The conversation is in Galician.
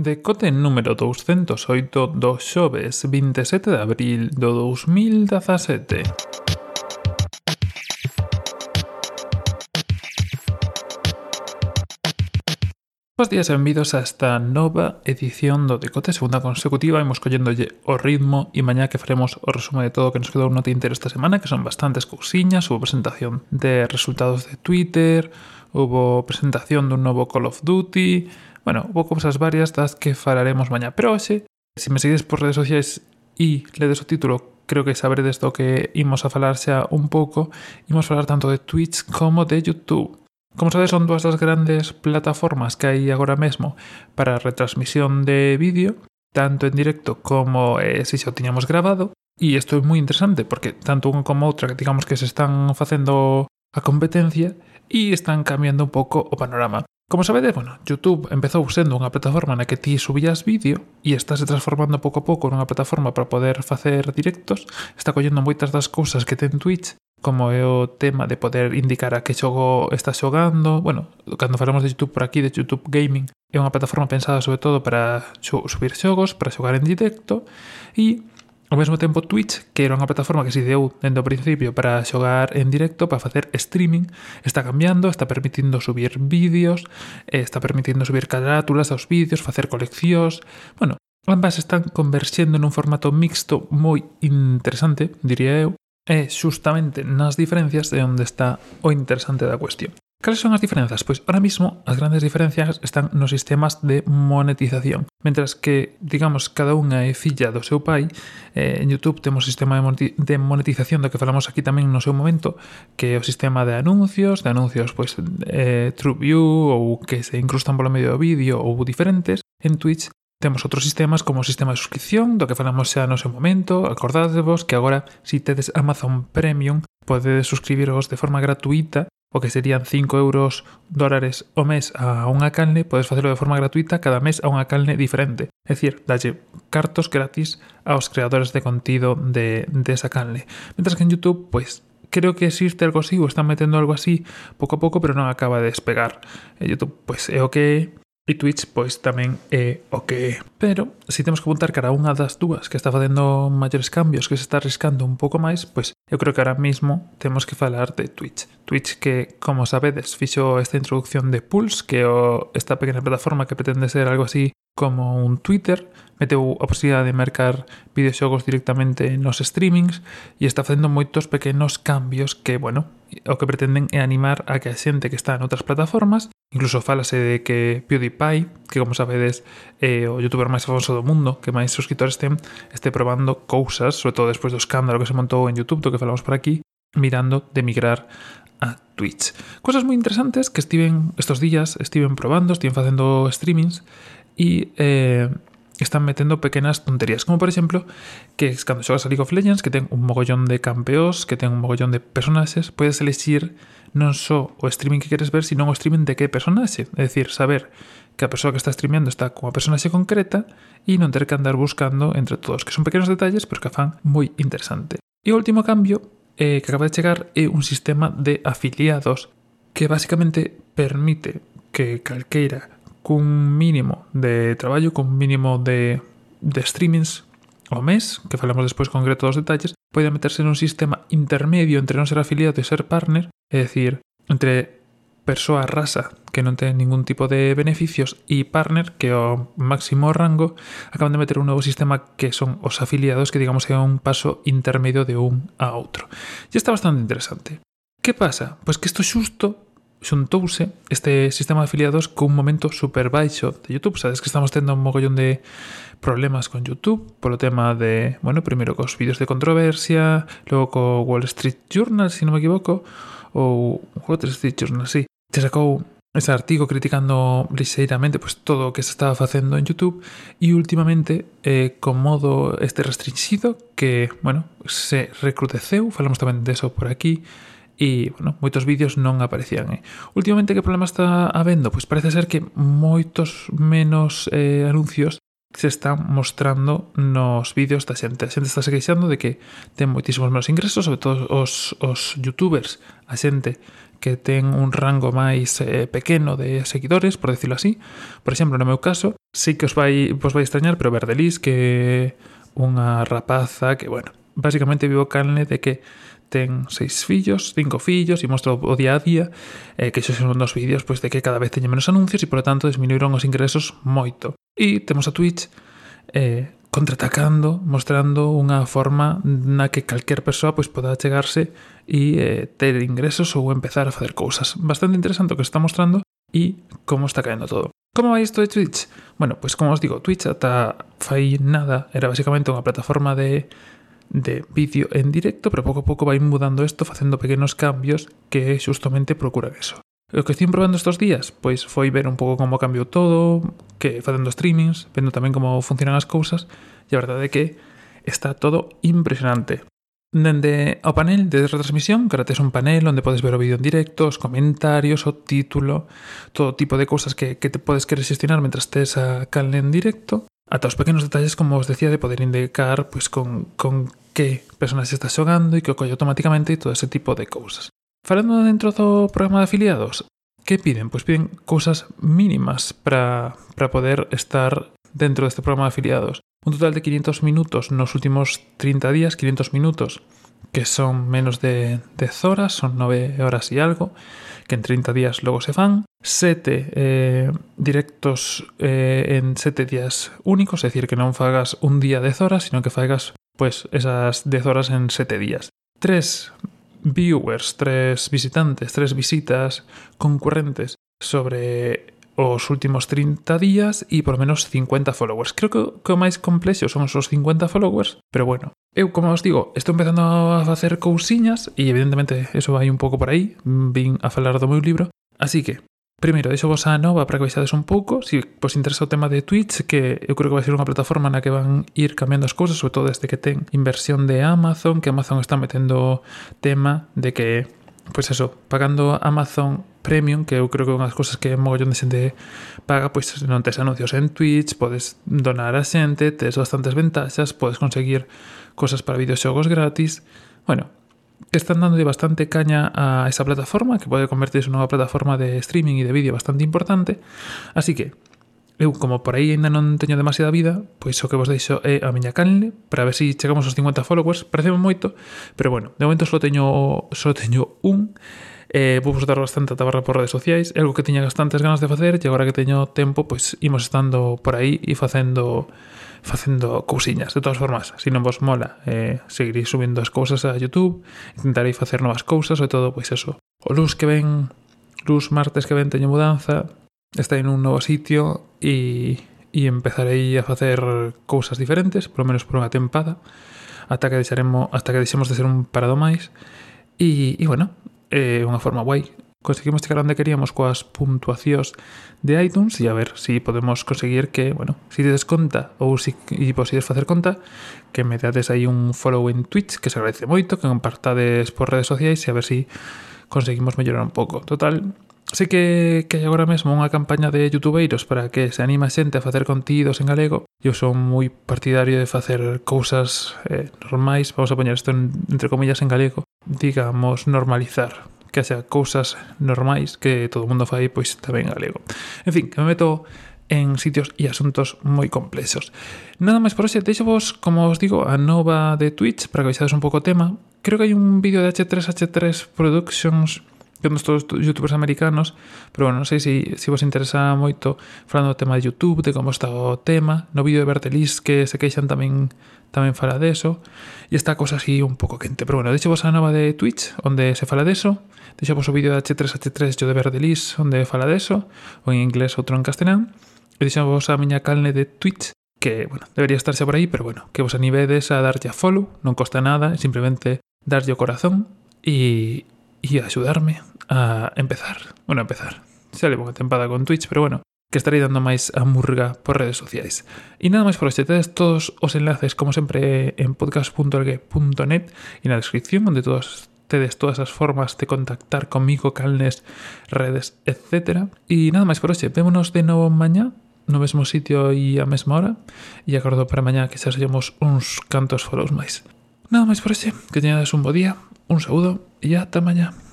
Decote número 208 do xoves 27 de abril do 2017. Os días benvidos a esta nova edición do Decote, segunda consecutiva, imos collendolle o ritmo e mañá que faremos o resumo de todo o que nos quedou no Tinter esta semana, que son bastantes cousiñas, hubo presentación de resultados de Twitter, hubo presentación dun novo Call of Duty, Bueno, houve cousas varias das que falaremos mañá, pero hoxe, se me seguides por redes sociais e ledes o título creo que saberedes do que imos a falar xa un pouco, imos falar tanto de Twitch como de YouTube. Como sabes, son dúas das grandes plataformas que hai agora mesmo para a retransmisión de vídeo, tanto en directo como eh, se xa o tiñamos grabado, e isto é moi interesante porque tanto unha como outra que digamos que se están facendo a competencia e están cambiando un pouco o panorama. Como sabedes, bueno, YouTube empezou sendo unha plataforma na que ti subías vídeo e está se transformando pouco a pouco nunha plataforma para poder facer directos, está collendo moitas das cousas que ten Twitch, como é o tema de poder indicar a que xogo estás xogando, bueno, cando falamos de YouTube por aquí, de YouTube Gaming, é unha plataforma pensada sobre todo para subir xogos, para xogar en directo, e Ao mesmo tempo, Twitch, que era unha plataforma que se ideou dende o principio para xogar en directo, para facer streaming, está cambiando, está permitindo subir vídeos, eh, está permitindo subir carátulas aos vídeos, facer coleccións... Bueno, ambas están converxendo nun formato mixto moi interesante, diría eu, e xustamente nas diferencias de onde está o interesante da cuestión. Cales son as diferenzas? Pois ahora mismo as grandes diferencias están nos sistemas de monetización. Mentras que, digamos, cada unha é filla do seu pai, eh, en YouTube temos sistema de monetización do que falamos aquí tamén no seu momento, que é o sistema de anuncios, de anuncios pois eh, TrueView ou que se incrustan polo medio do vídeo ou diferentes. En Twitch Temos outros sistemas como o sistema de suscripción, do que falamos xa no seu momento. Acordadevos que agora, se si tedes Amazon Premium, podedes suscribiros de forma gratuita o que serían 5 euros dólares o mes a unha canle, podes facelo de forma gratuita cada mes a unha canle diferente. É dicir, dalle cartos gratis aos creadores de contido de, de esa canle. Mientras que en YouTube, pois, creo que existe algo así, ou están metendo algo así pouco a pouco, pero non acaba de despegar. E YouTube, pois, é o que E Twitch pois tamén é o que é. Pero se temos que apuntar cara a unha das dúas que está facendo maiores cambios, que se está arriscando un pouco máis, pois eu creo que ahora mismo temos que falar de Twitch. Twitch que, como sabedes, fixo esta introducción de Pulse, que é esta pequena plataforma que pretende ser algo así como un Twitter, meteu a posibilidade de mercar videoxogos directamente nos streamings e está facendo moitos pequenos cambios que, bueno, o que pretenden é animar a que a xente que está en outras plataformas Incluso falase de que PewDiePie, que como sabedes é o youtuber máis famoso do mundo, que máis suscriptores ten, este probando cousas, sobre todo despois do escándalo que se montou en YouTube, do que falamos por aquí, mirando de migrar a Twitch. Cosas moi interesantes que estiven estos días, estiven probando, estiven facendo streamings, e eh, están metendo pequenas tonterías, como por exemplo que cando xogas a League of Legends, que ten un mogollón de campeones, que ten un mogollón de personaxes, podes elegir non só o streaming que queres ver, sino o streaming de que personaxe, é dicir, saber que a persoa que está streameando está cunha personaxe concreta e non ter que andar buscando entre todos, que son pequenos detalles, pero que fan moi interesante. E o último cambio eh, que acaba de chegar é eh, un sistema de afiliados que basicamente permite que calqueira cun mínimo de traballo, cun mínimo de, de streamings ao mes, que falamos despois concreto dos detalles, pode meterse nun sistema intermedio entre non ser afiliado e ser partner, é dicir, entre persoa rasa que non ten ningún tipo de beneficios e partner que o máximo rango acaban de meter un novo sistema que son os afiliados que digamos é un paso intermedio de un a outro. E está bastante interesante. Que pasa? Pois que isto xusto xuntouse este sistema de afiliados cun momento super baixo de YouTube. Sabes que estamos tendo un mogollón de problemas con YouTube polo tema de, bueno, primeiro cos vídeos de controversia, logo co Wall Street Journal, se si non me equivoco, ou Wall Street Journal, sí. Te sacou ese artigo criticando lixeiramente pues, todo o que se estaba facendo en YouTube e últimamente eh, con modo este restringido que, bueno, se recruteceu, falamos tamén de eso por aquí, e, bueno, moitos vídeos non aparecían. Eh. Últimamente, que problema está habendo? Pois parece ser que moitos menos eh, anuncios se están mostrando nos vídeos da xente. A xente está se queixando de que ten moitísimos menos ingresos, sobre todo os, os youtubers, a xente que ten un rango máis eh, pequeno de seguidores, por decirlo así. Por exemplo, no meu caso, sei que os vai, vos vai extrañar, pero Verdelis, que unha rapaza que, bueno, basicamente vivo canle de que ten seis fillos, cinco fillos e mostra o día a día eh, que xos son dos vídeos pois de que cada vez teñen menos anuncios e, polo tanto, disminuíron os ingresos moito. E temos a Twitch eh, contraatacando, mostrando unha forma na que calquer persoa pois poda chegarse e eh, ter ingresos ou empezar a facer cousas. Bastante interesante o que está mostrando e como está caendo todo. Como vai isto de Twitch? Bueno, pois como os digo, Twitch ata fai nada, era basicamente unha plataforma de de vídeo en directo, pero pouco a pouco vai mudando isto facendo pequenos cambios que xustamente procuran eso. O que estive probando estes días, pois foi ver un pouco como cambiou todo, que facendo streamings, vendo tamén como funcionan as cousas, e a verdade é que está todo impresionante. Dende ao panel de retransmisión, que ahora tes un panel onde podes ver o vídeo en directo, os comentarios, o título, todo tipo de cousas que, que te podes querer xestionar mentras tes a canle en directo. Ata os pequenos detalles, como os decía, de poder indicar pois, con, con que personaxe estás xogando e que o colle automáticamente e todo ese tipo de cousas. Falando dentro do programa de afiliados, que piden? Pois piden cousas mínimas para poder estar dentro deste programa de afiliados. Un total de 500 minutos nos últimos 30 días, 500 minutos, que son menos de 10 horas, son 9 horas y algo, que en 30 días logo se fan. 7 eh, directos eh, en 7 días únicos, é dicir, que non fagas un día 10 horas, sino que fagas pues, esas 10 horas en 7 días. 3 viewers, 3 visitantes, 3 visitas concurrentes sobre os últimos 30 días e por menos 50 followers. Creo que, que o máis complexo son os 50 followers, pero bueno. Eu, como os digo, estou empezando a facer cousiñas e evidentemente eso vai un pouco por aí, vin a falar do meu libro. Así que, primeiro, deixo vos a nova para que veixades un pouco, se si vos interesa o tema de Twitch, que eu creo que vai ser unha plataforma na que van ir cambiando as cousas, sobre todo desde que ten inversión de Amazon, que Amazon está metendo tema de que, pois pues eso, pagando Amazon Premium, que eu creo que é unhas cousas que mogollón de xente paga, pois non tes anuncios en Twitch, podes donar a xente, tes bastantes ventaxas, podes conseguir cosas para videoxogos gratis. Bueno, están dándolle bastante caña a esa plataforma, que pode convertirse nunha plataforma de streaming e de vídeo bastante importante. Así que, eu como por aí ainda non teño demasiada vida, pois o que vos deixo é a miña canle para ver se si chegamos aos 50 followers, parece moito, pero bueno, de momento só teño só teño un Eh, vou dar bastante a tabarra por redes sociais, é algo que tiña bastantes ganas de facer e agora que teño tempo, pois imos estando por aí e facendo facendo cousiñas, de todas formas, se non vos mola, eh, seguirei subindo as cousas a YouTube, intentarei facer novas cousas, sobre todo, pois eso. O luz que ven, luz martes que ven teño mudanza, está en un novo sitio e, e empezarei a facer cousas diferentes, polo menos por unha tempada, ata que deixaremos, hasta que deixemos de ser un parado máis. E, e bueno, é unha forma guai. Conseguimos chegar onde queríamos coas puntuacións de iTunes e a ver se si podemos conseguir que, bueno, se si tedes conta ou se si, posides facer conta, que me dades aí un follow en Twitch, que se agradece moito, que compartades por redes sociais e a ver se si conseguimos mellorar un pouco. Total, Sei que, que hai agora mesmo unha campaña de youtubeiros para que se anima xente a facer contidos en galego. Eu son moi partidario de facer cousas eh, normais, vamos a poñer isto en, entre comillas en galego, digamos normalizar que haxa cousas normais que todo o mundo fai pois tamén en galego. En fin, que me meto en sitios e asuntos moi complexos. Nada máis por hoxe, deixo vos, como os digo, a nova de Twitch para que veixades un pouco o tema. Creo que hai un vídeo de H3H3 Productions vemos todos os youtubers americanos, pero bueno, non sei se, se vos interesa moito falando do tema de YouTube, de como está o tema, no vídeo de Bertelis que se queixan tamén tamén fala deso, e esta cosa así un pouco quente, pero bueno, deixo vos a nova de Twitch, onde se fala deso, deixo vos o vídeo de H3H3 yo de Bertelis, onde fala deso, ou en inglés outro en castelán, e deixo vos a miña calne de Twitch, que, bueno, debería estarse por aí, pero bueno, que vos animedes a darlle a follow, non costa nada, simplemente darlle o corazón, e, y axudarme a empezar, bueno, a empezar, xa levo a tempada con Twitch, pero bueno, que estarei dando máis a murga por redes sociais. E nada máis por hoxe, tedes todos os enlaces, como sempre, en podcast.org.net e na descripción, onde todas tedes todas as formas de contactar comigo, calnes, redes, etc. E nada máis por hoxe, vémonos de novo mañá, no mesmo sitio e a mesma hora, e acordo para mañá que xa sallemos uns cantos foros máis. Nada máis por hoxe, que teñades un bo día, Un saludo y hasta mañana.